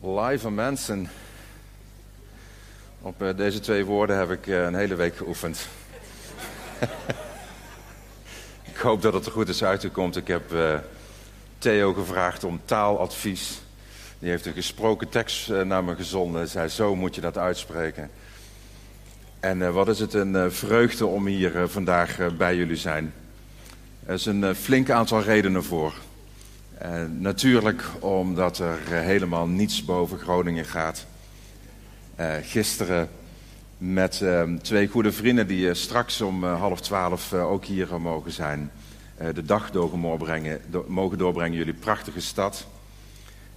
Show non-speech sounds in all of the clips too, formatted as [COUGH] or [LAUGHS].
Live mensen. Op eh, deze twee woorden heb ik eh, een hele week geoefend. [LAUGHS] ik hoop dat het er goed is uitgekomen. Ik heb uh, Theo gevraagd om taaladvies. Die heeft een gesproken tekst naar me gezonden. Zei, zo moet je dat uitspreken. En wat is het een vreugde om hier vandaag bij jullie zijn. Er is een flink aantal redenen voor. Uh, natuurlijk omdat er uh, helemaal niets boven Groningen gaat. Uh, gisteren met ehm, twee goede vrienden die straks om half twaalf ook hier mogen zijn. de dag doorbrengen, do mogen doorbrengen, jullie prachtige stad.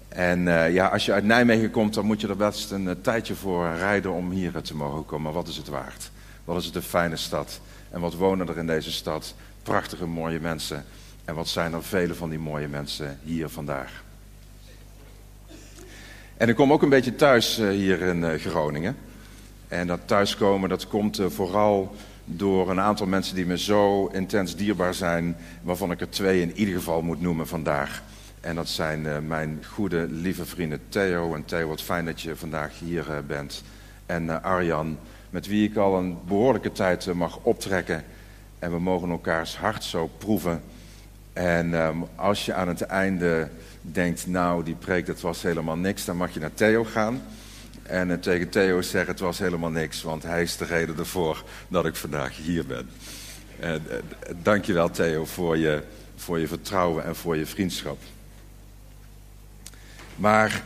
En ja, als je uit Nijmegen komt, dan moet je er best een tijdje voor rijden om hier te mogen komen. Maar wat is het waard? Wat is het een fijne stad? En wat wonen er in deze stad? Prachtige, mooie mensen. En wat zijn er vele van die mooie mensen hier vandaag. En ik kom ook een beetje thuis uh, hier in uh, Groningen. En dat thuiskomen, dat komt uh, vooral door een aantal mensen die me zo intens dierbaar zijn, waarvan ik er twee in ieder geval moet noemen vandaag. En dat zijn mijn goede, lieve vrienden Theo. En Theo, wat fijn dat je vandaag hier bent. En Arjan, met wie ik al een behoorlijke tijd mag optrekken. En we mogen elkaars hart zo proeven en um, als je aan het einde denkt, nou die preek dat was helemaal niks, dan mag je naar Theo gaan. En uh, tegen Theo zeggen, het was helemaal niks, want hij is de reden ervoor dat ik vandaag hier ben. Uh, uh, dankjewel Theo voor je, voor je vertrouwen en voor je vriendschap. Maar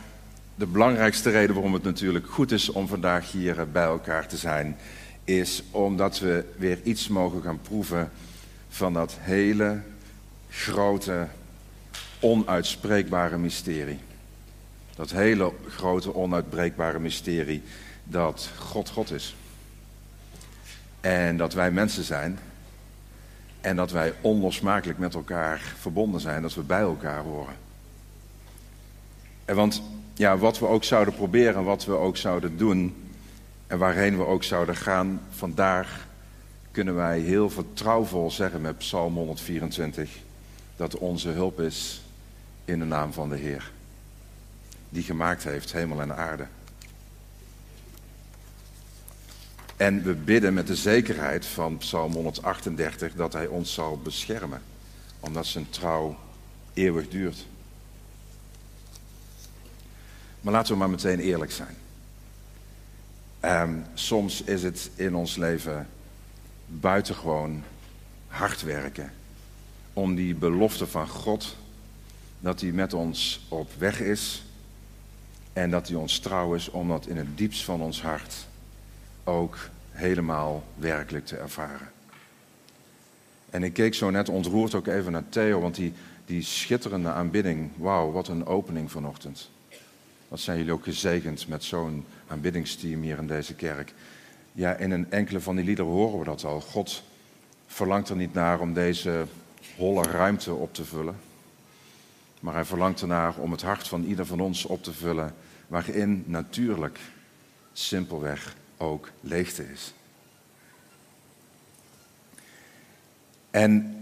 de belangrijkste reden waarom het natuurlijk goed is om vandaag hier bij elkaar te zijn, is omdat we weer iets mogen gaan proeven van dat hele grote, onuitspreekbare mysterie. Dat hele grote, onuitbreekbare mysterie dat God God is. En dat wij mensen zijn. En dat wij onlosmakelijk met elkaar verbonden zijn. Dat we bij elkaar horen. En want ja, wat we ook zouden proberen, wat we ook zouden doen. En waarheen we ook zouden gaan, vandaag kunnen wij heel vertrouwvol zeggen met Psalm 124 dat onze hulp is in de naam van de Heer. Die gemaakt heeft hemel en aarde. En we bidden met de zekerheid van Psalm 138 dat Hij ons zal beschermen, omdat zijn trouw eeuwig duurt. Maar laten we maar meteen eerlijk zijn. Um, soms is het in ons leven buitengewoon hard werken om die belofte van God, dat hij met ons op weg is en dat hij ons trouw is om dat in het diepst van ons hart ook helemaal werkelijk te ervaren. En ik keek zo net ontroerd ook even naar Theo, want die, die schitterende aanbidding, wauw, wat een opening vanochtend. Wat zijn jullie ook gezegend met zo'n aanbiddingsteam hier in deze kerk. Ja, in een enkele van die liederen horen we dat al. God verlangt er niet naar om deze holle ruimte op te vullen. Maar hij verlangt ernaar om het hart van ieder van ons op te vullen, waarin natuurlijk simpelweg ook leegte is. En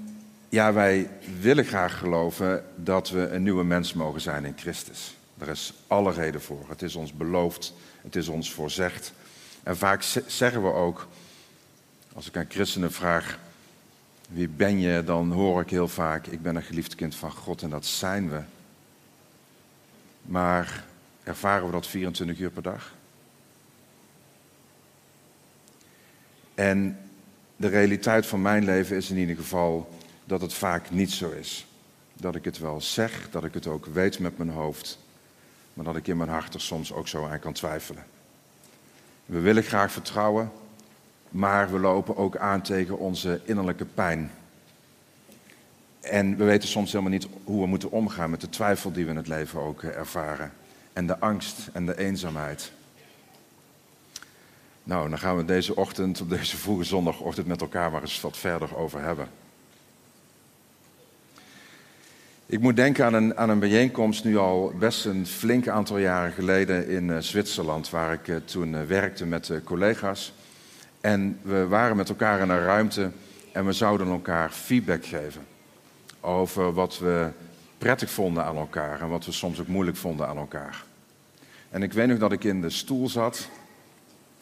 ja, wij willen graag geloven dat we een nieuwe mens mogen zijn in Christus. Daar is alle reden voor. Het is ons beloofd, het is ons voorzegd. En vaak zeggen we ook, als ik aan christenen vraag, wie ben je? Dan hoor ik heel vaak, ik ben een geliefd kind van God en dat zijn we. Maar ervaren we dat 24 uur per dag? En de realiteit van mijn leven is in ieder geval dat het vaak niet zo is. Dat ik het wel zeg, dat ik het ook weet met mijn hoofd, maar dat ik in mijn hart er soms ook zo aan kan twijfelen. We willen graag vertrouwen, maar we lopen ook aan tegen onze innerlijke pijn. En we weten soms helemaal niet hoe we moeten omgaan met de twijfel die we in het leven ook eh, ervaren. En de angst en de eenzaamheid. Nou, dan gaan we deze ochtend, op deze vroege zondagochtend, met elkaar maar eens wat verder over hebben. Ik moet denken aan een, aan een bijeenkomst nu al best een flink aantal jaren geleden in uh, Zwitserland, waar ik uh, toen werkte met collega's. En we waren met elkaar in een ruimte en we zouden elkaar feedback geven over wat we prettig vonden aan elkaar en wat we soms ook moeilijk vonden aan elkaar. En ik weet nog dat ik in de stoel zat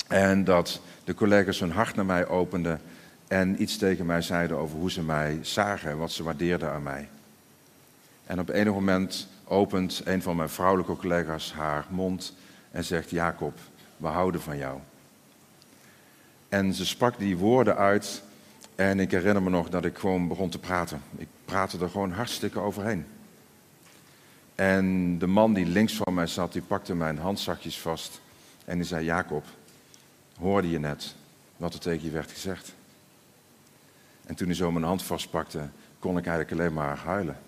en dat de collega's hun hart naar mij openden en iets tegen mij zeiden over hoe ze mij zagen en wat ze waardeerden aan mij. En op enig moment opent een van mijn vrouwelijke collega's haar mond en zegt: Jacob, we houden van jou. En ze sprak die woorden uit en ik herinner me nog dat ik gewoon begon te praten. Ik praatte er gewoon hartstikke overheen. En de man die links van mij zat, die pakte mijn handzakjes vast en die zei: Jacob, hoorde je net wat er tegen je werd gezegd? En toen hij zo mijn hand vastpakte, kon ik eigenlijk alleen maar huilen.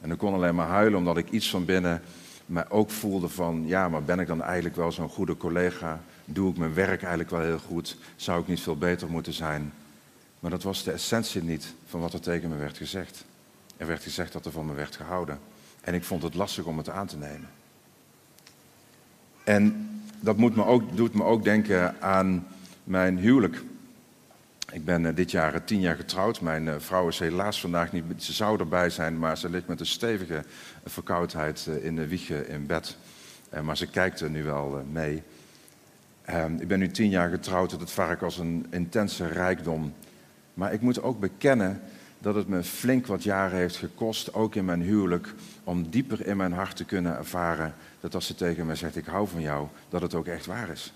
En ik kon alleen maar huilen omdat ik iets van binnen mij ook voelde van, ja, maar ben ik dan eigenlijk wel zo'n goede collega? Doe ik mijn werk eigenlijk wel heel goed? Zou ik niet veel beter moeten zijn? Maar dat was de essentie niet van wat er tegen me werd gezegd. Er werd gezegd dat er van me werd gehouden. En ik vond het lastig om het aan te nemen. En dat moet me ook, doet me ook denken aan mijn huwelijk. Ik ben eh, dit jaar tien jaar getrouwd. Mijn eh, vrouw is helaas vandaag niet. Ze zou erbij zijn, maar ze ligt met een stevige verkoudheid eh, in de wieg in bed. Maar ze kijkt er nu wel mee. Ehm, ik ben nu tien jaar getrouwd. Dat vaak als een intense rijkdom. Maar ik moet ook bekennen dat het me flink wat jaren heeft gekost, ook in mijn huwelijk, om dieper in mijn hart te kunnen ervaren dat als ze tegen mij zegt: Ik hou van jou, dat het ook echt waar is.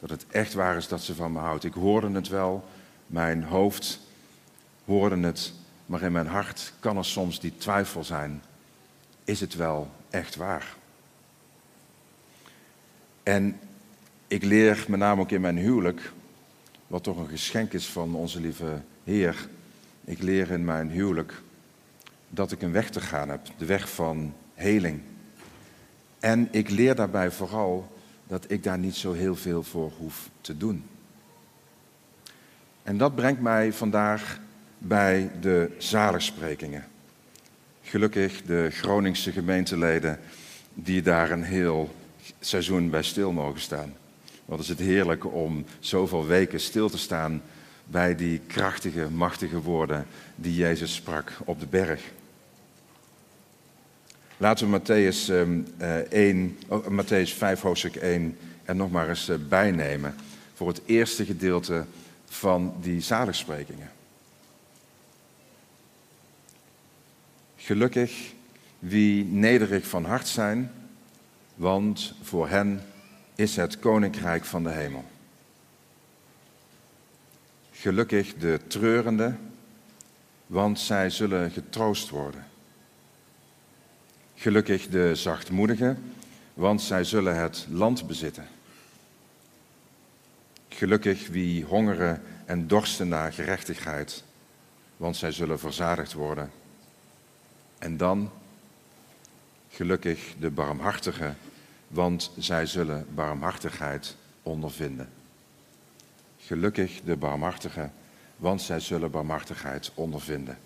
Dat het echt waar is dat ze van me houdt. Ik hoorde het wel, mijn hoofd hoorde het, maar in mijn hart kan er soms die twijfel zijn. Is het wel echt waar? En ik leer met name ook in mijn huwelijk, wat toch een geschenk is van onze lieve Heer. Ik leer in mijn huwelijk dat ik een weg te gaan heb, de weg van heling. En ik leer daarbij vooral dat ik daar niet zo heel veel voor hoef te doen. En dat brengt mij vandaag bij de zaligsprekingen. Gelukkig de Groningse gemeenteleden die daar een heel seizoen bij stil mogen staan. Wat is het heerlijk om zoveel weken stil te staan bij die krachtige, machtige woorden die Jezus sprak op de berg. Laten we Matthäus, 1, oh, Matthäus 5, hoofdstuk 1 er nog maar eens eh, bijnemen voor het eerste gedeelte van die zaligsprekingen. Gelukkig wie nederig van hart zijn, want voor hen is het koninkrijk van de hemel. Gelukkig de treurende, want zij zullen getroost worden. Gelukkig de zachtmoedigen, want zij zullen het land bezitten. Gelukkig wie hongeren en dorsten naar gerechtigheid, want zij zullen verzadigd worden. En dan, gelukkig de barmhartigen, want zij zullen barmhartigheid ondervinden. Gelukkig de barmhartigen, want zij zullen barmhartigheid ondervinden.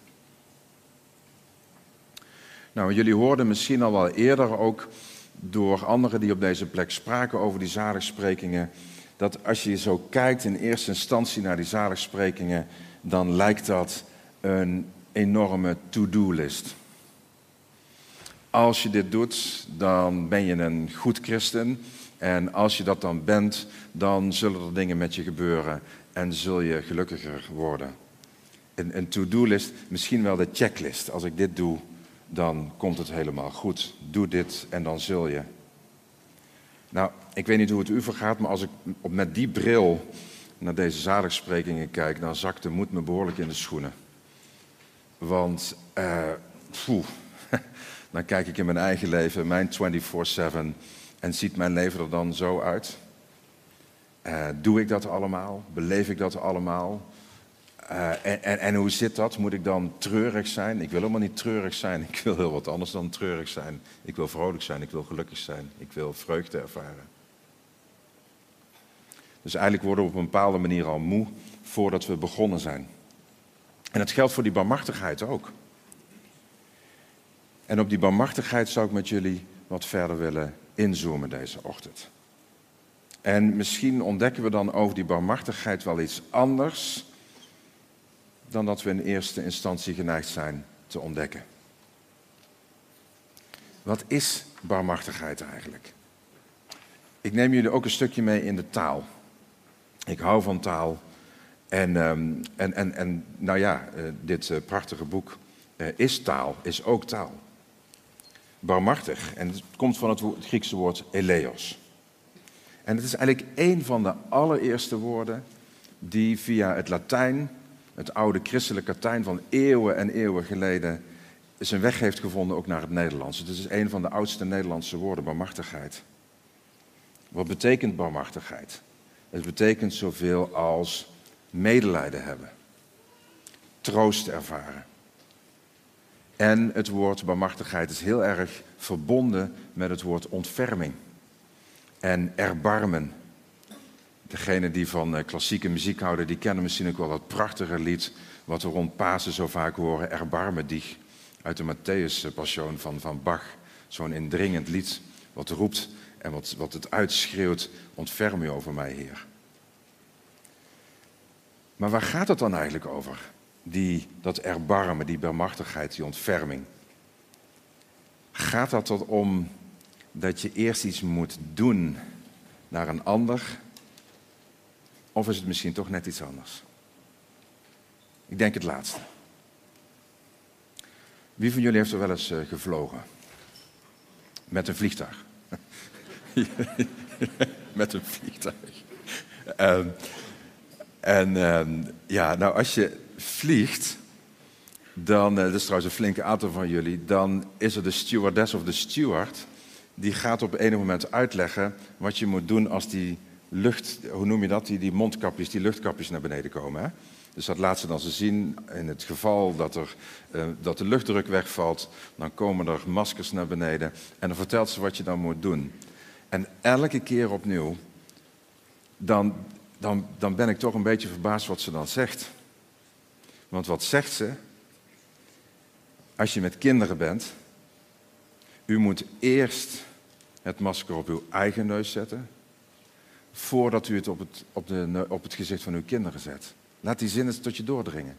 Nou, jullie hoorden misschien al wel eerder ook door anderen die op deze plek spraken over die zaligsprekingen, dat als je zo kijkt in eerste instantie naar die zaligsprekingen, dan lijkt dat een enorme to-do-list. Als je dit doet, dan ben je een goed christen. En als je dat dan bent, dan zullen er dingen met je gebeuren en zul je gelukkiger worden. Een, een to-do-list, misschien wel de checklist. Als ik dit doe, dan komt het helemaal goed. Doe dit en dan zul je. Nou, ik weet niet hoe het u vergaat, maar als ik met die bril naar deze zaligsprekingen kijk, dan zakt de moed me behoorlijk in de schoenen. Want, uh, [LAUGHS] dan kijk ik in mijn eigen leven, mijn 24-7, en ziet mijn leven er dan zo uit? Uh, doe ik dat allemaal? Beleef ik dat allemaal? Uh, en, en, en, hoe zit dat? Moet ik dan treurig zijn? Ik wil helemaal niet treurig zijn. [LAUGHS] Ik wil heel wat anders dan treurig zijn. Ik wil vrolijk zijn. Ik wil gelukkig zijn. Ik wil vreugde ervaren. Dus eigenlijk worden we op een bepaalde manier al moe voordat we begonnen zijn. En dat geldt voor die barmhartigheid ook. En op die barmhartigheid zou ik met jullie wat verder willen inzoomen deze ochtend. En misschien ontdekken we dan over die barmhartigheid wel iets anders dan dat we in eerste instantie geneigd zijn te ontdekken. Wat is barmhartigheid eigenlijk? Ik neem jullie ook een stukje mee in de taal. Ik hou van taal. En, ehm, en, en, en nou ja, uh, dit uh, prachtige boek uh, is taal, is ook taal. Barmhartig. En het komt van het, het Griekse woord eleos. En het is eigenlijk een van de allereerste woorden die via het Latijn, het oude christelijke Latijn van eeuwen en eeuwen geleden, zijn weg heeft gevonden ook naar het Nederlands. Het is een van de oudste Nederlandse woorden, barmhartigheid. Wat betekent barmhartigheid? Het betekent zoveel als medelijden hebben, troost ervaren. En het woord barmhartigheid is heel erg verbonden met het woord ontferming en erbarmen. Degenen die van eh, klassieke muziek houden, die kennen misschien ook wel dat prachtige lied wat we rond Pasen zo vaak horen, Erbarme dich, uit de Matthäus-passion van, van Bach. Zo'n indringend lied wat roept en wat, wat het uitschreeuwt, ontferm u over mij, Heer. Maar waar gaat het dan eigenlijk over? Die, dat erbarmen, die barmhartigheid, die ontferming. Gaat dat tot om dat je eerst iets moet doen naar een ander? Of is het misschien toch net iets anders? Ik denk het laatste. Wie van jullie heeft er wel eens uh, gevlogen? Met een vliegtuig. [LAUGHS] Met een vliegtuig. Um, en um, ja, nou als je vliegt, dan, uh, dat is trouwens een flinke aantal van jullie, dan is er de stewardess of de steward, die gaat op enig moment uitleggen wat je moet doen als die lucht, hoe noem je dat, die, die mondkapjes, die luchtkapjes naar beneden komen. Hè? Dus dat laat ze dan ze zien. In het geval dat, er, uh, dat de luchtdruk wegvalt, dan komen er maskers naar beneden. En dan vertelt ze wat je dan moet doen. En elke keer opnieuw, dan, dan, dan ben ik toch een beetje verbaasd wat ze dan zegt. Want wat zegt ze? Als je met kinderen bent, u moet eerst het masker op uw eigen neus zetten, voordat u het op het, op de, op het gezicht van uw kinderen zet. Laat die zin eens tot je doordringen.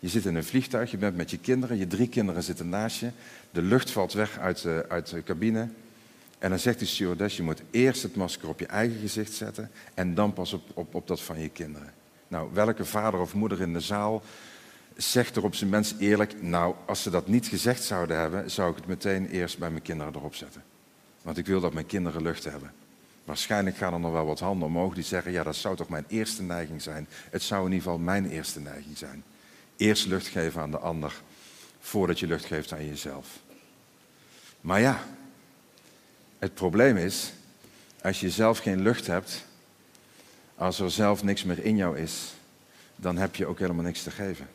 Je zit in een vliegtuig, je bent met je kinderen, je drie kinderen zitten naast je, de lucht valt weg uit de, uit de cabine. En dan zegt die stewardess, je moet eerst het masker op je eigen gezicht zetten en dan pas op, op, op dat van je kinderen. Nou, welke vader of moeder in de zaal zegt er op zijn mens eerlijk, nou, als ze dat niet gezegd zouden hebben, zou ik het meteen eerst bij mijn kinderen erop zetten. Want ik wil dat mijn kinderen lucht hebben. Waarschijnlijk gaan er nog wel wat handen omhoog die zeggen, ja, dat zou toch mijn eerste neiging zijn. Het zou in ieder geval mijn eerste neiging zijn. Eerst lucht geven aan de ander, voordat je lucht geeft aan jezelf. Maar ja, het probleem is, als je zelf geen lucht hebt, als er zelf niks meer in jou is, dan heb je ook helemaal niks te geven.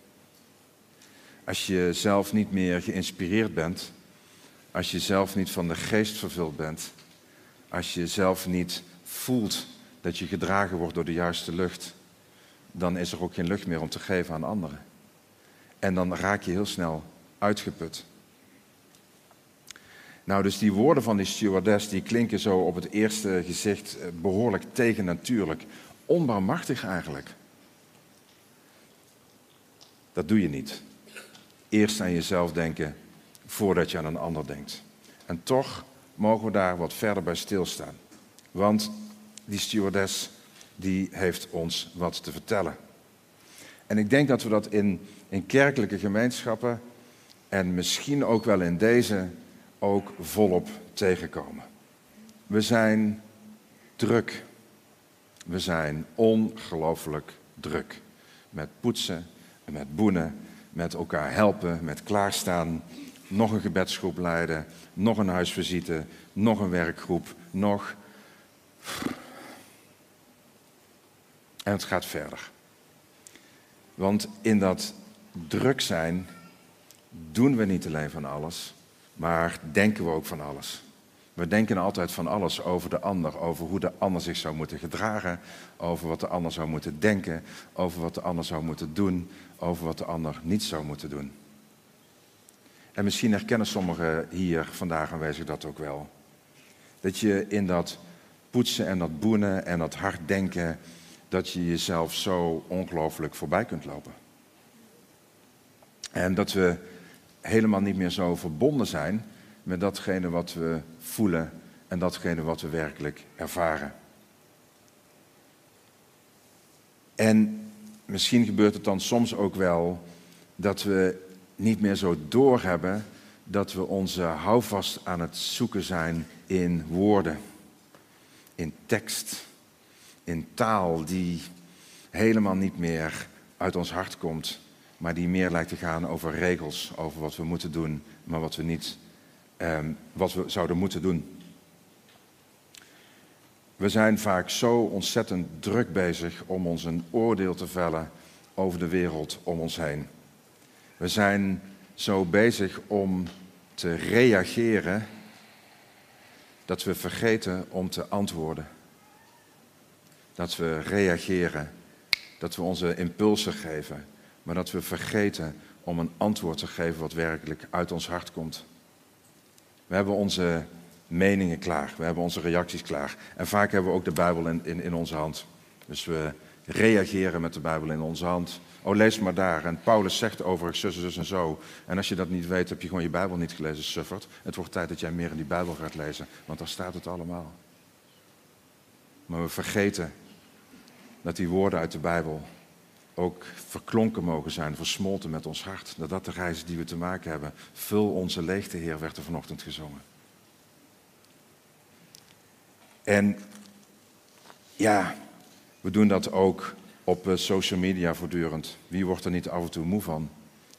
Als je zelf niet meer geïnspireerd bent, als je zelf niet van de geest vervuld bent, als je zelf niet voelt dat je gedragen wordt door de juiste lucht, dan is er ook geen lucht meer om te geven aan anderen. En dan raak je heel snel uitgeput. Nou, dus die woorden van die stewardess, die klinken zo op het eerste gezicht eh, behoorlijk tegennatuurlijk. Onbarmachtig eigenlijk. Dat doe je niet. Eerst aan jezelf denken voordat je aan een ander denkt. En toch mogen we daar wat verder bij stilstaan. Want die stewardess, die heeft ons wat te vertellen. En ik denk dat we dat in, in kerkelijke gemeenschappen en misschien ook wel in deze ook volop tegenkomen. We zijn druk. We zijn ongelooflijk druk. Met poetsen en met boenen, met elkaar helpen, met klaarstaan, nog een gebedsgroep leiden, nog een huisvisite, nog een werkgroep, nog. En het gaat verder. Want in dat druk zijn doen we niet alleen van alles, maar denken we ook van alles. We denken altijd van alles over de ander, over hoe de ander zich zou moeten gedragen, over wat de ander zou moeten denken, over wat de ander zou moeten doen, over wat de ander niet zou moeten doen. En misschien herkennen sommigen hier vandaag aanwezig dat ook wel. Dat je in dat poetsen en dat boenen en dat hard denken, dat je jezelf zo ongelooflijk voorbij kunt lopen. En dat we helemaal niet meer zo verbonden zijn met datgene wat we voelen en datgene wat we werkelijk ervaren. En misschien gebeurt het dan soms ook wel dat we niet meer zo doorhebben dat we onze houvast aan het zoeken zijn in woorden, in tekst, in taal die helemaal niet meer uit ons hart komt, maar die meer lijkt te gaan over regels, over wat we moeten doen, maar wat we niet, eh, wat we zouden moeten doen. We zijn vaak zo ontzettend druk bezig om ons een oordeel te vellen over de wereld om ons heen. We zijn zo bezig om te reageren dat we vergeten om te antwoorden. Dat we reageren, dat we onze impulsen geven, maar dat we vergeten om een antwoord te geven wat werkelijk uit ons hart komt. We hebben onze meningen klaar, we hebben onze reacties klaar. En vaak hebben we ook de Bijbel in, in, in onze hand. Dus we reageren met de Bijbel in onze hand. Oh, lees maar daar. En Paulus zegt overigens zus zus en zo. En als je dat niet weet, heb je gewoon je Bijbel niet gelezen, suffert. Het wordt tijd dat jij meer in die Bijbel gaat lezen, want daar staat het allemaal. Maar we vergeten dat die woorden uit de Bijbel ook verklonken mogen zijn, versmolten met ons hart. Dat dat de reis die we te maken hebben. Vul onze leegte, Heer, werd er vanochtend gezongen. En ja, we doen dat ook op eh, social media voortdurend. Wie wordt er niet af en toe moe van?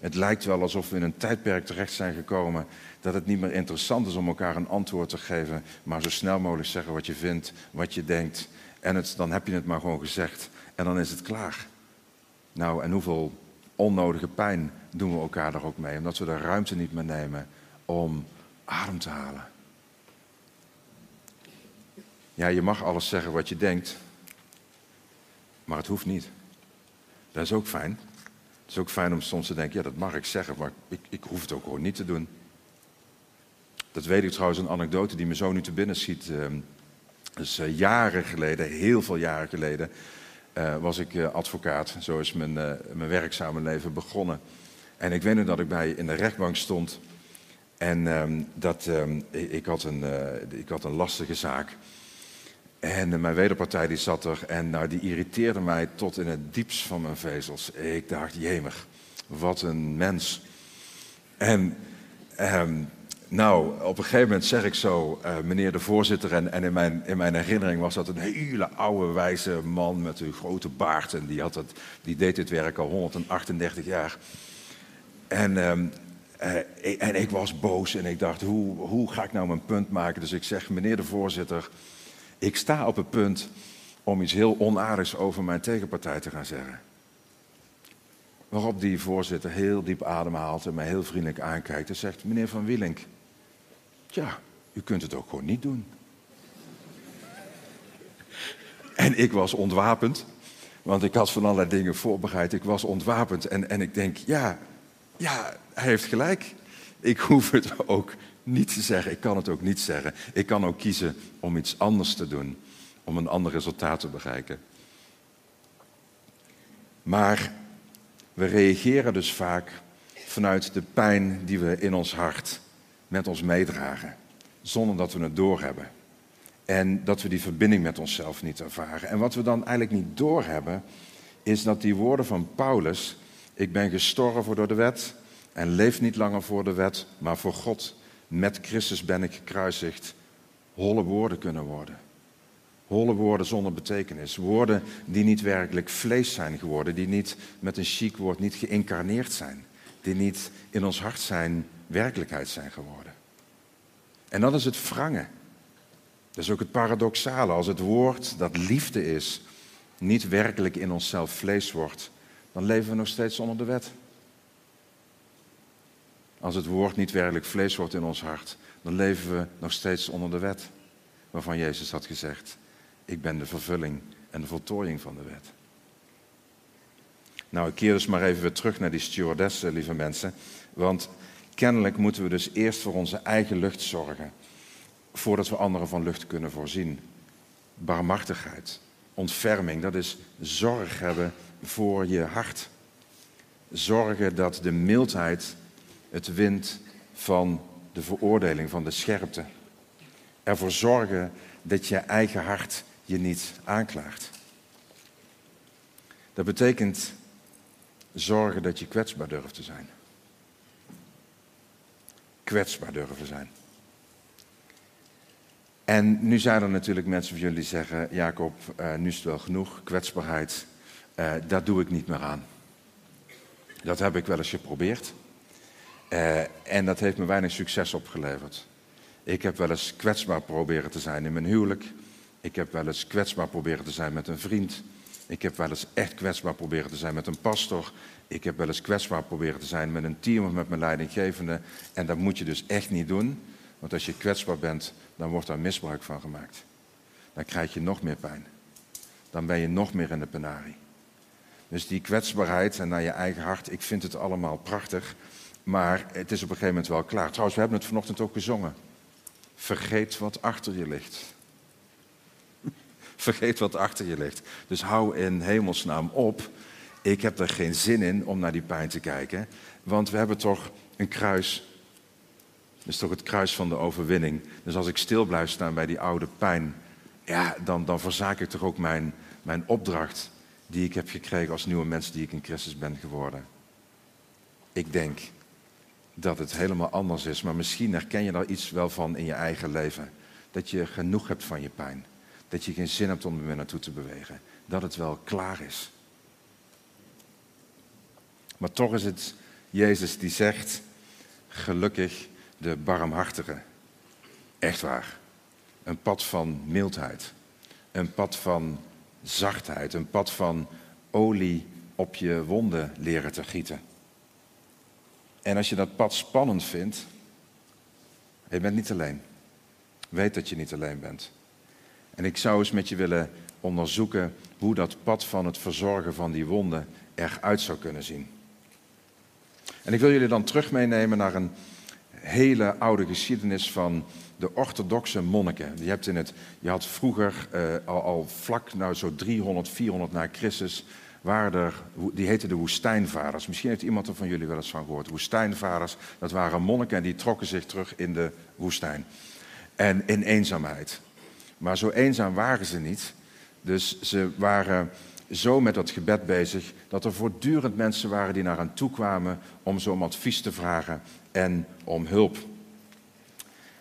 Het lijkt wel alsof we in een tijdperk terecht zijn gekomen dat het niet meer interessant is om elkaar een antwoord te geven, maar zo snel mogelijk zeggen wat je vindt, wat je denkt. En het, dan heb je het maar gewoon gezegd en dan is het klaar. Nou, en hoeveel onnodige pijn doen we elkaar daar ook mee, omdat we de ruimte niet meer nemen om adem te halen. Ja, je mag alles zeggen wat je denkt, maar het hoeft niet. Dat is ook fijn. Het is ook fijn om soms te denken, ja, dat mag ik zeggen, maar ik, ik hoef het ook gewoon niet te doen. Dat weet ik trouwens, een anekdote die me zo nu te binnen schiet. dus jaren geleden, heel veel jaren geleden, uh, was ik uh, advocaat. Zo is mijn, mijn werkzame leven begonnen. En ik weet nog dat ik bij in de rechtbank stond. En um, dat, um, ik, had een, ik had een lastige zaak. En mijn wederpartij die zat er en nou, die irriteerde mij tot in het diepst van mijn vezels. Ik dacht, jemig, wat een mens. En um, nou, op een gegeven moment zeg ik zo, uh, meneer de voorzitter, en, en in, mijn, in mijn herinnering was dat een hele oude, wijze man met een grote baard. En die, had het, die deed dit werk al 138 jaar. En, um, uh, en ik was boos en ik dacht, hoe, hoe ga ik nou mijn punt maken? Dus ik zeg, meneer de voorzitter, ik sta op het punt om iets heel onaardigs over mijn tegenpartij te gaan zeggen. Waarop die voorzitter heel diep ademhaalt en mij heel vriendelijk aankijkt en zegt: Meneer Van Wielink, ja, u kunt het ook gewoon niet doen. En ik was ontwapend, want ik had van allerlei dingen voorbereid. Ik was ontwapend en, en ik denk: ja, ja, hij heeft gelijk. Ik hoef het ook niet te zeggen. Ik kan het ook niet zeggen. Ik kan ook kiezen om iets anders te doen, om een ander resultaat te bereiken. Maar we reageren dus vaak vanuit de pijn die we in ons hart met ons meedragen, zonder dat we het doorhebben. En dat we die verbinding met onszelf niet ervaren. En wat we dan eigenlijk niet doorhebben, is dat die woorden van Paulus, ik ben gestorven door de wet en leef niet langer voor de wet, maar voor God. Met Christus ben ik gekruisigd. Holle woorden kunnen worden. Holle woorden zonder betekenis. Woorden die niet werkelijk vlees zijn geworden. Die niet met een chic woord niet geïncarneerd zijn. Die niet in ons hart zijn werkelijkheid zijn geworden. En dat is het wrangen. Dat is ook het paradoxale. Als het woord dat liefde is, niet werkelijk in onszelf vlees wordt, dan leven we nog steeds onder de wet. Als het woord niet werkelijk vlees wordt in ons hart, dan leven we nog steeds onder de wet. Waarvan Jezus had gezegd, ik ben de vervulling en de voltooiing van de wet. Nou, ik keer dus maar even weer terug naar die stewardessen, lieve mensen. Want kennelijk moeten we dus eerst voor onze eigen lucht zorgen. Voordat we anderen van lucht kunnen voorzien. Barmhartigheid, ontferming, dat is zorg hebben voor je hart. Zorgen dat de mildheid het wint van de veroordeling, van de scherpte. Ervoor zorgen dat je eigen hart je niet aanklaagt. Dat betekent zorgen dat je kwetsbaar durft te zijn. Kwetsbaar durven zijn. En nu zijn er natuurlijk mensen van jullie zeggen: Jacob, uh, nu is het wel genoeg, kwetsbaarheid, uh, daar doe ik niet meer aan. Dat heb ik wel eens geprobeerd. Uh, en dat heeft me weinig succes opgeleverd. Ik heb wel eens kwetsbaar proberen te zijn in mijn huwelijk. Ik heb wel eens kwetsbaar proberen te zijn met een vriend. Ik heb wel eens echt kwetsbaar proberen te zijn met een pastor. Ik heb wel eens kwetsbaar proberen te zijn met een team of met mijn leidinggevende. En dat moet je dus echt niet doen. Want als je kwetsbaar bent, dan wordt daar misbruik van gemaakt. Dan krijg je nog meer pijn. Dan ben je nog meer in de penarie. Dus die kwetsbaarheid en naar je eigen hart, ik vind het allemaal prachtig. Maar het is op een gegeven moment wel klaar. Trouwens, we hebben het vanochtend ook gezongen. Vergeet wat achter je ligt. [LAUGHS] Vergeet wat achter je ligt. Dus hou in hemelsnaam op. Ik heb er geen zin in om naar die pijn te kijken. Want we hebben toch een kruis. Dat is toch het kruis van de overwinning. Dus als ik stil blijf staan bij die oude pijn. Ja, dan, dan verzaak ik toch ook mijn, mijn opdracht. Die ik heb gekregen als nieuwe mens die ik in Christus ben geworden. Ik denk dat het helemaal anders is. Maar misschien herken je daar iets wel van in je eigen leven. Dat je genoeg hebt van je pijn. Dat je geen zin hebt om er weer naartoe te bewegen. Dat het wel klaar is. Maar toch is het Jezus die zegt, gelukkig de barmhartige. Echt waar. Een pad van mildheid. Een pad van zachtheid. Een pad van olie op je wonden leren te gieten. En als je dat pad spannend vindt, je bent niet alleen. Weet dat je niet alleen bent. En ik zou eens met je willen onderzoeken hoe dat pad van het verzorgen van die wonden eruit zou kunnen zien. En ik wil jullie dan terug meenemen naar een hele oude geschiedenis van de orthodoxe monniken. Je, hebt in het, je had vroeger, uh, al, al, vlak nou zo 300, 400 na Christus, die heten de woestijnvaders. Misschien heeft iemand er van jullie wel eens van gehoord. Woestijnvaders, dat waren monniken en die trokken zich terug in de woestijn. En in eenzaamheid. Maar zo eenzaam waren ze niet. Dus ze waren zo met dat gebed bezig dat er voortdurend mensen waren die naar hen toe kwamen om zo om advies te vragen en om hulp.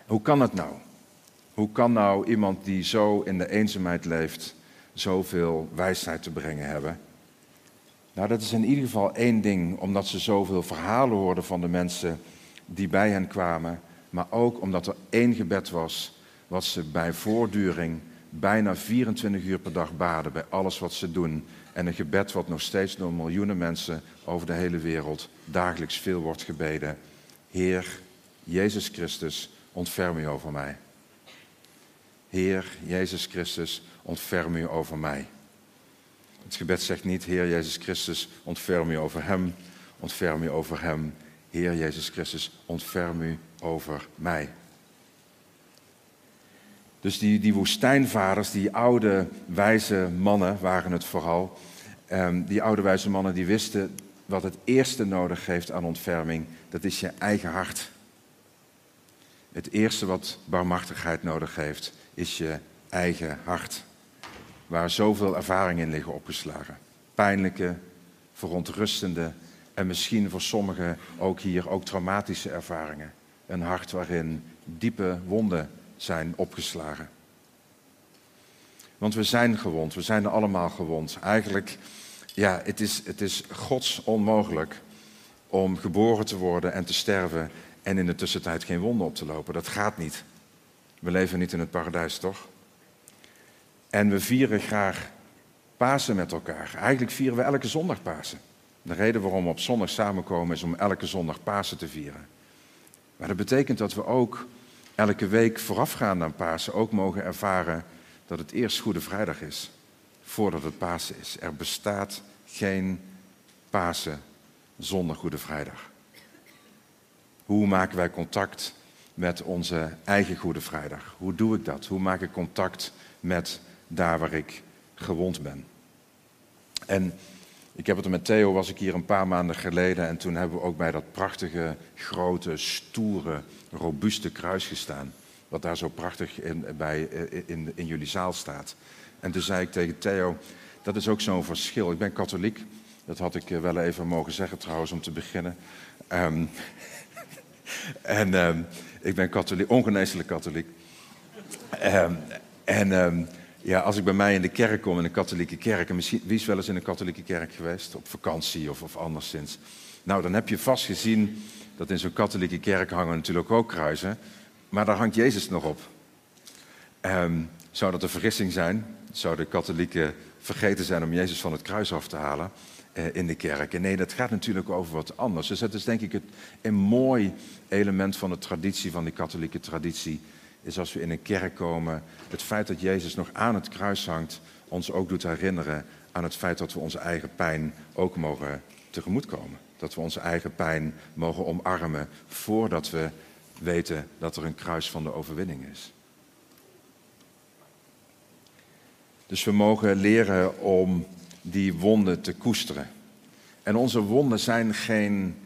Hoe kan het nou? Hoe kan nou iemand die zo in de eenzaamheid leeft, zoveel wijsheid te brengen hebben? Nou, dat is in ieder geval één ding, omdat ze zoveel verhalen hoorden van de mensen die bij hen kwamen, maar ook omdat er één gebed was wat ze bij voortduring bijna 24 uur per dag baden bij alles wat ze doen. En een gebed wat nog steeds door miljoenen mensen over de hele wereld dagelijks veel wordt gebeden. Heer Jezus Christus, ontferm u over mij. Heer Jezus Christus, ontferm u over mij. Het gebed zegt niet, Heer Jezus Christus, ontferm u over hem, ontferm u over hem. Heer Jezus Christus, ontferm u over mij. Dus die, die woestijnvaders, die oude wijze mannen waren het vooral. Um, die oude wijze mannen die wisten wat het eerste nodig heeft aan ontferming. Dat is je eigen hart. Het eerste wat barmhartigheid nodig heeft, is je eigen hart waar zoveel ervaringen in liggen opgeslagen. Pijnlijke, verontrustende en misschien voor sommigen ook hier ook traumatische ervaringen. Een hart waarin diepe wonden zijn opgeslagen. Want we zijn gewond, we zijn allemaal gewond. Eigenlijk, ja, het is, het is gods onmogelijk om geboren te worden en te sterven en in de tussentijd geen wonden op te lopen. Dat gaat niet. We leven niet in het paradijs, toch? En we vieren graag Pasen met elkaar. Eigenlijk vieren we elke zondag Pasen. De reden waarom we op zondag samenkomen is om elke zondag Pasen te vieren. Maar dat betekent dat we ook elke week voorafgaand aan Pasen ook mogen ervaren dat het eerst Goede Vrijdag is, voordat het Pasen is. Er bestaat geen Pasen zonder Goede Vrijdag. Hoe maken wij contact met onze eigen Goede Vrijdag? Hoe doe ik dat? Hoe maak ik contact met daar waar ik gewond ben. En Ik heb het met Theo, was ik hier een paar maanden geleden. En toen hebben we ook bij dat prachtige, grote, stoere, robuuste kruis gestaan. Wat daar zo prachtig in, bij, in, in, in jullie zaal staat. En toen zei ik tegen Theo, dat is ook zo'n verschil. Ik ben katholiek. Dat had ik wel even mogen zeggen trouwens om te beginnen. Um, [LAUGHS] en um, ik ben katholiek, ongeneeslijk katholiek. Um, en ja, als ik bij mij in de kerk kom, in een katholieke kerk, en misschien, wie is wel eens in een katholieke kerk geweest? Op vakantie of, of anderszins. Nou, dan heb je vast gezien dat in zo'n katholieke kerk hangen natuurlijk ook kruisen. Maar daar hangt Jezus nog op. Um, zou dat een vergissing zijn? Zou de katholieken vergeten zijn om Jezus van het kruis af te halen uh, in de kerk? Nee, dat gaat natuurlijk over wat anders. Dus dat is denk ik het, een mooi element van de traditie, van de katholieke traditie is als we in een kerk komen, het feit dat Jezus nog aan het kruis hangt, ons ook doet herinneren aan het feit dat we onze eigen pijn ook mogen tegemoetkomen. Dat we onze eigen pijn mogen omarmen voordat we weten dat er een kruis van de overwinning is. Dus we mogen leren om die wonden te koesteren. En onze wonden zijn geen,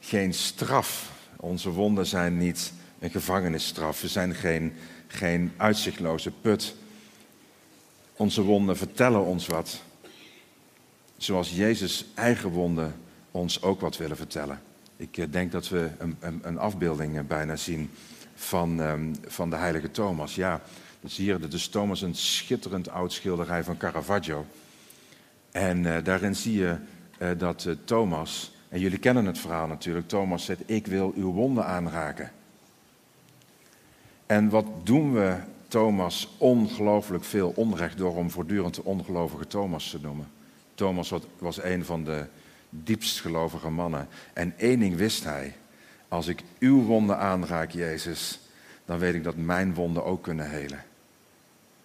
geen straf. Onze wonden zijn niet een gevangenisstraf. We zijn geen, geen uitzichtloze put. Onze wonden vertellen ons wat. Zoals Jezus' eigen wonden ons ook wat willen vertellen. Ik eh, denk dat we een, een, een afbeelding eh, bijna zien van, um, van de heilige Thomas. Ja, dus hier, dit is Thomas een schitterend oud schilderij van Caravaggio. En uh, daarin zie je dat Thomas, en jullie kennen het verhaal natuurlijk, Thomas zegt, ik wil uw wonden aanraken. En wat doen we Thomas ongelooflijk veel onrecht door om voortdurend de ongelovige Thomas te noemen. Thomas was een van de diepst gelovige mannen. En één ding wist hij. Als ik uw wonden aanraak, Jezus, dan weet ik dat mijn wonden ook kunnen helen.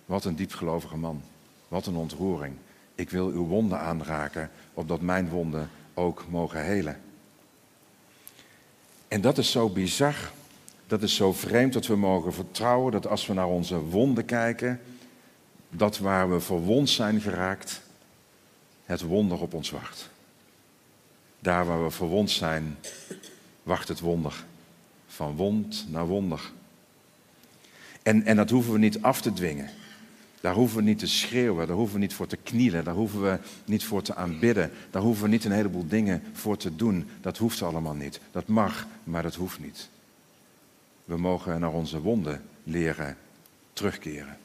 Wat een diepgelovige man. Wat een ontroering. Ik wil uw wonden aanraken, opdat mijn wonden ook mogen helen. En dat is zo bizar dat is zo vreemd dat we mogen vertrouwen dat als we naar onze wonden kijken, dat waar we verwond zijn geraakt, het wonder op ons wacht. Daar waar we verwond zijn, wacht het wonder. Van wond naar wonder. En, en dat hoeven we niet af te dwingen. Daar hoeven we niet te schreeuwen, daar hoeven we niet voor te knielen, daar hoeven we niet voor te aanbidden, daar hoeven we niet een heleboel dingen voor te doen. Dat hoeft allemaal niet. Dat mag, maar dat hoeft niet. We mogen naar onze wonden leren terugkeren.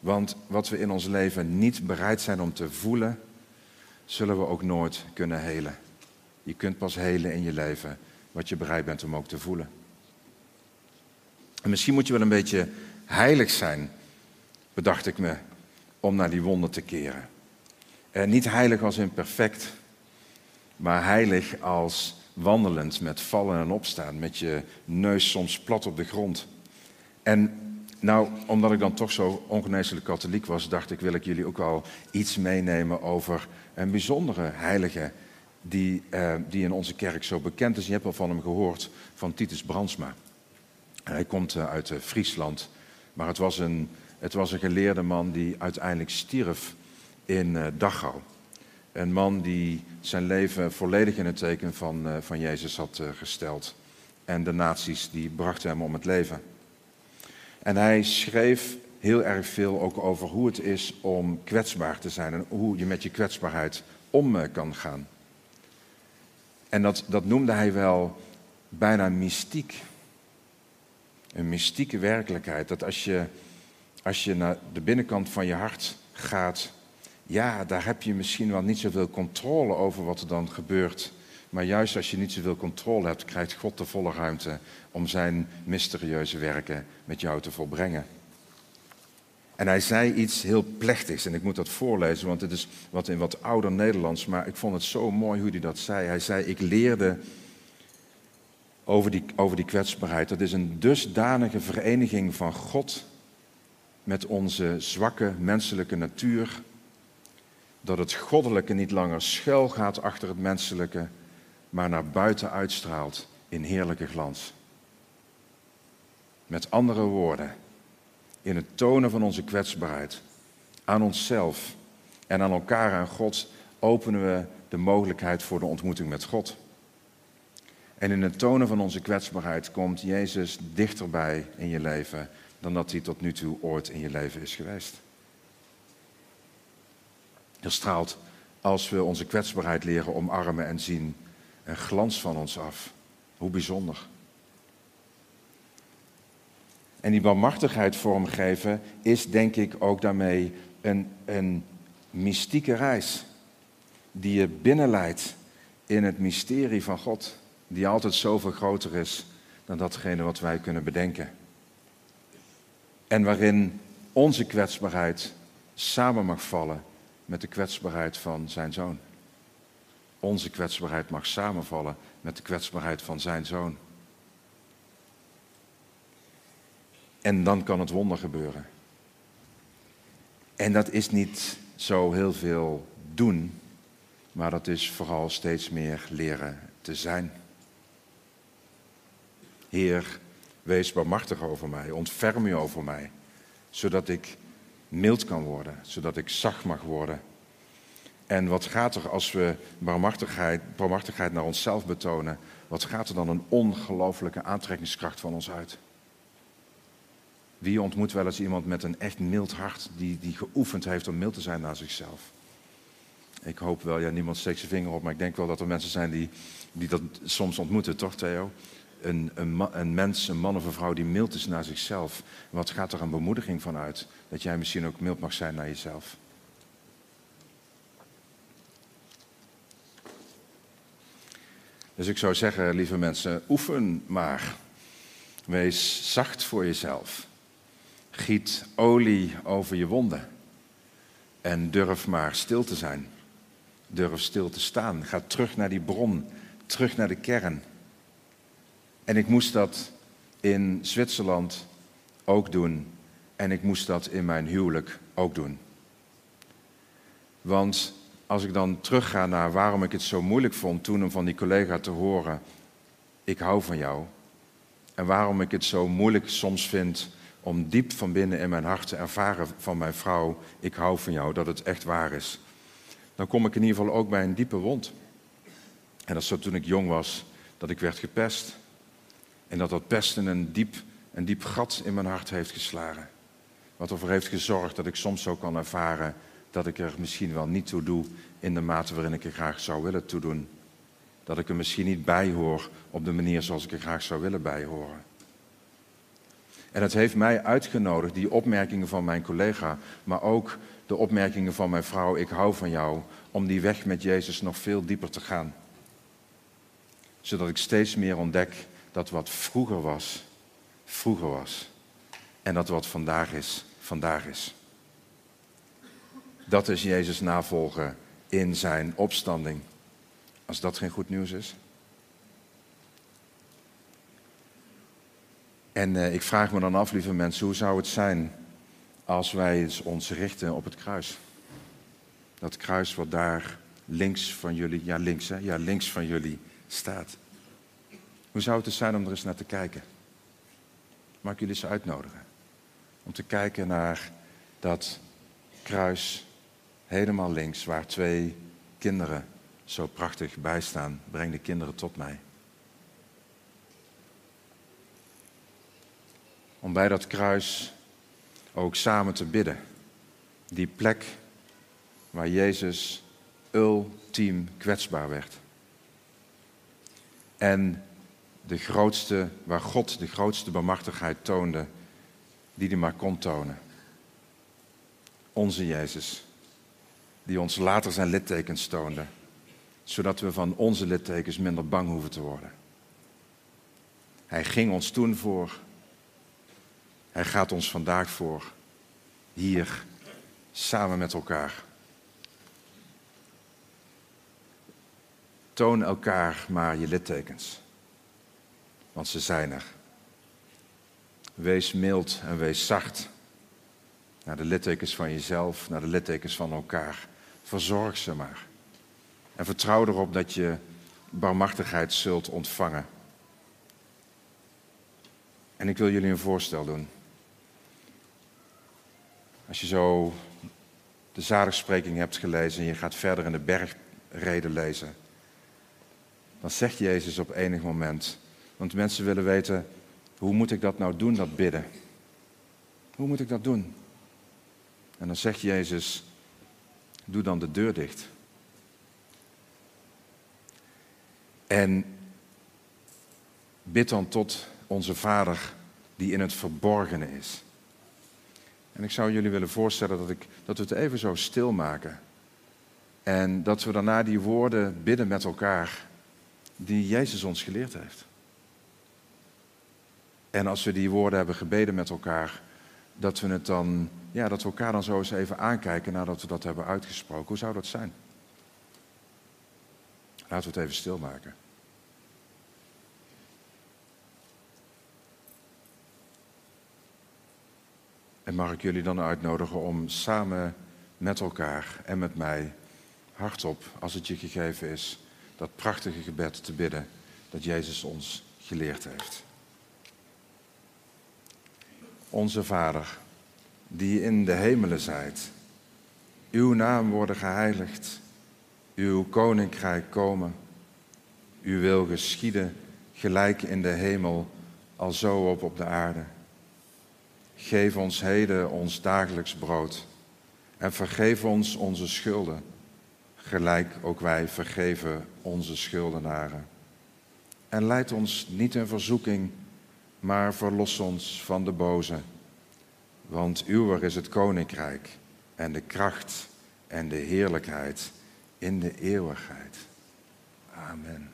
Want wat we in ons leven niet bereid zijn om te voelen, zullen we ook nooit kunnen helen. Je kunt pas helen in je leven wat je bereid bent om ook te voelen. En misschien moet je wel een beetje heilig zijn, bedacht ik me, om naar die wonden te keren. En niet heilig als in perfect, maar heilig als wandelend met vallen en opstaan, met je neus soms plat op de grond. En nou, omdat ik dan toch zo ongeneeslijk katholiek was, dacht ik, wil ik jullie ook wel iets meenemen over een bijzondere heilige die, eh, die in onze kerk zo bekend is. Je hebt wel van hem gehoord, van Titus Brandsma. Hij komt uh, uit uh, Friesland, maar het was, een, het was een geleerde man die uiteindelijk stierf in Dachau. Een man die zijn leven volledig in het teken van, uh, van Jezus had uh, gesteld. En de nazi's die brachten hem om het leven. En hij schreef heel erg veel ook over hoe het is om kwetsbaar te zijn en hoe je met je kwetsbaarheid om uh, kan gaan. En dat, dat noemde hij wel bijna mystiek. Een mystieke werkelijkheid. Dat als je, als je naar de binnenkant van je hart gaat ja, daar heb je misschien wel niet zoveel controle over wat er dan gebeurt. Maar juist als je niet zoveel controle hebt, krijgt God de volle ruimte om zijn mysterieuze werken met jou te volbrengen. En hij zei iets heel plechtigs, en ik moet dat voorlezen, want het is wat in wat ouder Nederlands, maar ik vond het zo mooi hoe hij dat zei. Hij zei, ik leerde over die, over die kwetsbaarheid. Dat is een dusdanige vereniging van God met onze zwakke menselijke natuur, dat het goddelijke niet langer schuil gaat achter het menselijke, maar naar buiten uitstraalt in heerlijke glans. Met andere woorden, in het tonen van onze kwetsbaarheid aan onszelf en aan elkaar en God openen we de mogelijkheid voor de ontmoeting met God. En in het tonen van onze kwetsbaarheid komt Jezus dichterbij in je leven dan dat hij tot nu toe ooit in je leven is geweest. Straalt, als we onze kwetsbaarheid leren omarmen en zien, een glans van ons af. Hoe bijzonder. En die barmhartigheid vormgeven is denk ik ook daarmee een, een mystieke reis die je binnenleidt in het mysterie van God, die altijd zoveel groter is dan datgene wat wij kunnen bedenken. En waarin onze kwetsbaarheid samen mag vallen met de kwetsbaarheid van zijn zoon. Onze kwetsbaarheid mag samenvallen met de kwetsbaarheid van zijn zoon. En dan kan het wonder gebeuren. En dat is niet zo heel veel doen, maar dat is vooral steeds meer leren te zijn. Heer, wees barmachtig over mij, ontferm u over mij, zodat ik mild kan worden, zodat ik zacht mag worden. En wat gaat er als we barmachtigheid naar onszelf betonen, wat gaat er dan een ongelooflijke aantrekkingskracht van ons uit? Wie ontmoet wel eens iemand met een echt mild hart, die, die geoefend heeft om mild te zijn naar zichzelf? Ik hoop wel, ja, niemand steekt zijn vinger op, maar ik denk wel dat er mensen zijn die, die dat soms ontmoeten, toch Theo? Een, een, een, mens, een man of een vrouw die mild is naar zichzelf. Wat gaat er een bemoediging van uit? Dat jij misschien ook mild mag zijn naar jezelf. Dus ik zou zeggen, lieve mensen, oefen maar. Wees zacht voor jezelf. Giet olie over je wonden. En durf maar stil te zijn. Durf stil te staan. Ga terug naar die bron. Terug naar de kern. En ik moest dat in Zwitserland ook doen. En ik moest dat in mijn huwelijk ook doen. Want als ik dan terugga naar waarom ik het zo moeilijk vond toen om van die collega te horen: Ik hou van jou. En waarom ik het zo moeilijk soms vind om diep van binnen in mijn hart te ervaren van mijn vrouw: Ik hou van jou, dat het echt waar is. Dan kom ik in ieder geval ook bij een diepe wond. En dat is zo toen ik jong was, dat ik werd gepest. En dat dat pesten een diep, een diep gat in mijn hart heeft geslagen. Wat ervoor heeft gezorgd dat ik soms zo kan ervaren dat ik er misschien wel niet toe doe in de mate waarin ik er graag zou willen toe doen. Dat ik er misschien niet bij hoor op de manier zoals ik er graag zou willen bijhoren. En het heeft mij uitgenodigd, die opmerkingen van mijn collega, maar ook de opmerkingen van mijn vrouw, ik hou van jou, om die weg met Jezus nog veel dieper te gaan. Zodat ik steeds meer ontdek dat wat vroeger was, vroeger was. En dat wat vandaag is, vandaag is. Dat is Jezus navolgen in zijn opstanding. Als dat geen goed nieuws is. En eh, ik vraag me dan af, lieve mensen, hoe zou het zijn als wij ons richten op het kruis? Dat kruis wat daar links van jullie, ja links hè, ja links van jullie staat. Hoe zou het zijn om er eens naar te kijken? Mag ik jullie eens uitnodigen? Om te kijken naar dat kruis helemaal links, waar twee kinderen zo prachtig bij staan. Breng de kinderen tot mij. Om bij dat kruis ook samen te bidden. Die plek waar Jezus ultiem kwetsbaar werd. En de grootste, waar God de grootste bemachtigheid toonde, die hij maar kon tonen. Onze Jezus, die ons later zijn littekens toonde, zodat we van onze littekens minder bang hoeven te worden. Hij ging ons toen voor, hij gaat ons vandaag voor, hier, samen met elkaar. Toon elkaar maar je littekens want ze zijn er. Wees mild en wees zacht naar de littekens van jezelf, naar de littekens van elkaar. Verzorg ze maar. En vertrouw erop dat je barmachtigheid zult ontvangen. En ik wil jullie een voorstel doen. Als je zo de zaligspreking hebt gelezen en je gaat verder in de bergreden lezen, dan zegt Jezus op enig moment, want mensen willen weten, hoe moet ik dat nou doen, dat bidden? Hoe moet ik dat doen? En dan zegt Jezus, doe dan de deur dicht. En bid dan tot onze Vader die in het verborgene is. En ik zou jullie willen voorstellen dat, ik, dat we het even zo stilmaken. En dat we daarna die woorden bidden met elkaar die Jezus ons geleerd heeft. En als we die woorden hebben gebeden met elkaar, dat we het dan, ja, dat we elkaar dan zo eens even aankijken nadat we dat hebben uitgesproken. Hoe zou dat zijn? Laten we het even stilmaken. En mag ik jullie dan uitnodigen om samen met elkaar en met mij hardop, als het je gegeven is, dat prachtige gebed te bidden dat Jezus ons geleerd heeft. Onze Vader, die in de hemelen zijt, uw naam worden geheiligd, uw koninkrijk komen, uw wil geschieden, gelijk in de hemel, al zo op op de aarde. Geef ons heden ons dagelijks brood en vergeef ons onze schulden, gelijk ook wij vergeven onze schuldenaren. En leid ons niet in verzoeking, maar verlos ons van de boze. Want uwer is het koninkrijk en de kracht en de heerlijkheid in de eeuwigheid. Amen.